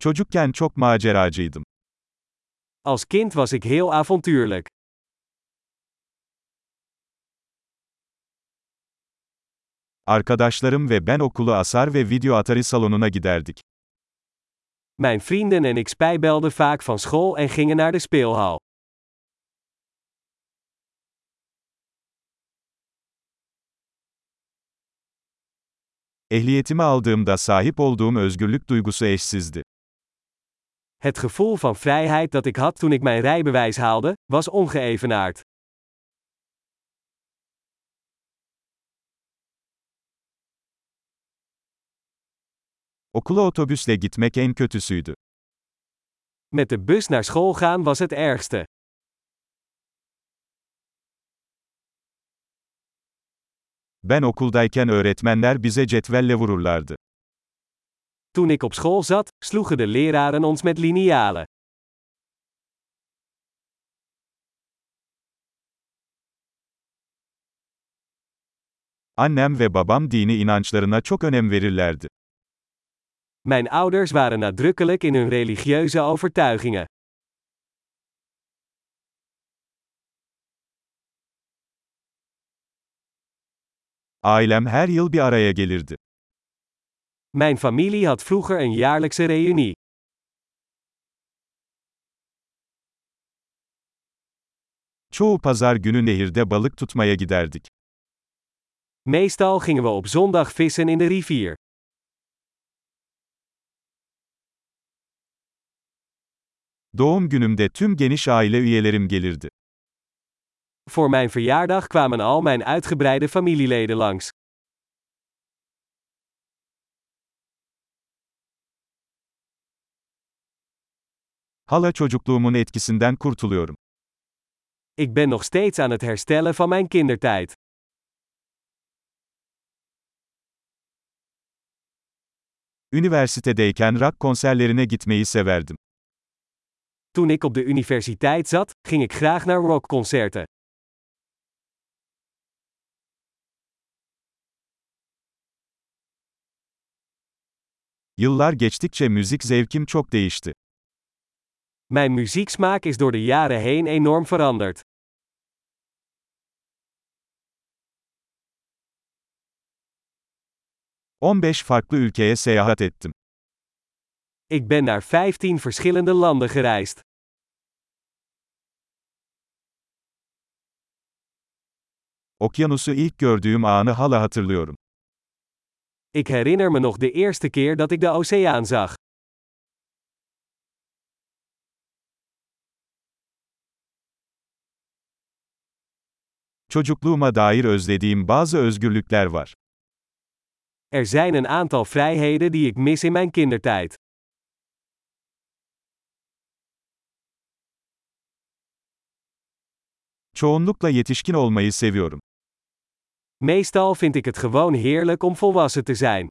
Çocukken çok maceracıydım. Als kind was ik heel avontuurlijk. Arkadaşlarım ve ben okulu asar ve video atari salonuna giderdik. Mijn vrienden en ik spijbelden vaak van school en gingen naar de speelhal. Ehliyetimi aldığımda sahip olduğum özgürlük duygusu eşsizdi. Het gevoel van vrijheid dat ik had toen ik mijn rijbewijs haalde, was ongeëvenaard. Okula otobüsle gitmek en kötüsüydü. Met de bus naar school gaan was het ergste. Ben okuldayken öğretmenler bize cetvelle vururlardı. Toen ik op school zat, sloegen de leraren ons met linialen. Annem ve babam dini inançlarına çok önem verirlerdi. Mijn ouders waren nadrukkelijk in hun religieuze overtuigingen. Ailem her yıl bir araya gelirdi. Mijn familie had vroeger een jaarlijkse reunie. Çoğu pazar günü nehirde balık tutmaya giderdik. Meestal gingen we op zondag vissen in de rivier. Doğum günümde tüm geniş aile üyelerim gelirdi. Voor mijn verjaardag kwamen al mijn uitgebreide familieleden langs. Hala çocukluğumun etkisinden kurtuluyorum. Ik ben nog steeds aan het herstellen van mijn kindertijd. Üniversitedeyken rock konserlerine gitmeyi severdim. Toen ik op de universiteit zat, ging ik graag naar rockconcerten. Yıllar geçtikçe müzik zevkim çok değişti. Mijn muzieksmaak is door de jaren heen enorm veranderd. ...15 farklı ülkeye seyahat ettim. Ik ben naar 15 verschillende landen gereisd. Okyanusu ilk gördüğüm anı hala hatırlıyorum. Ik herinner me nog de eerste keer dat ik de oceaan zag. Çocukluğuma dair özlediğim bazı özgürlükler var. Er zijn een aantal vrijheden die ik mis in mijn kindertijd. Çoğunlukla yetişkin olmayı seviyorum. Meestal vind ik het gewoon heerlijk om volwassen te zijn.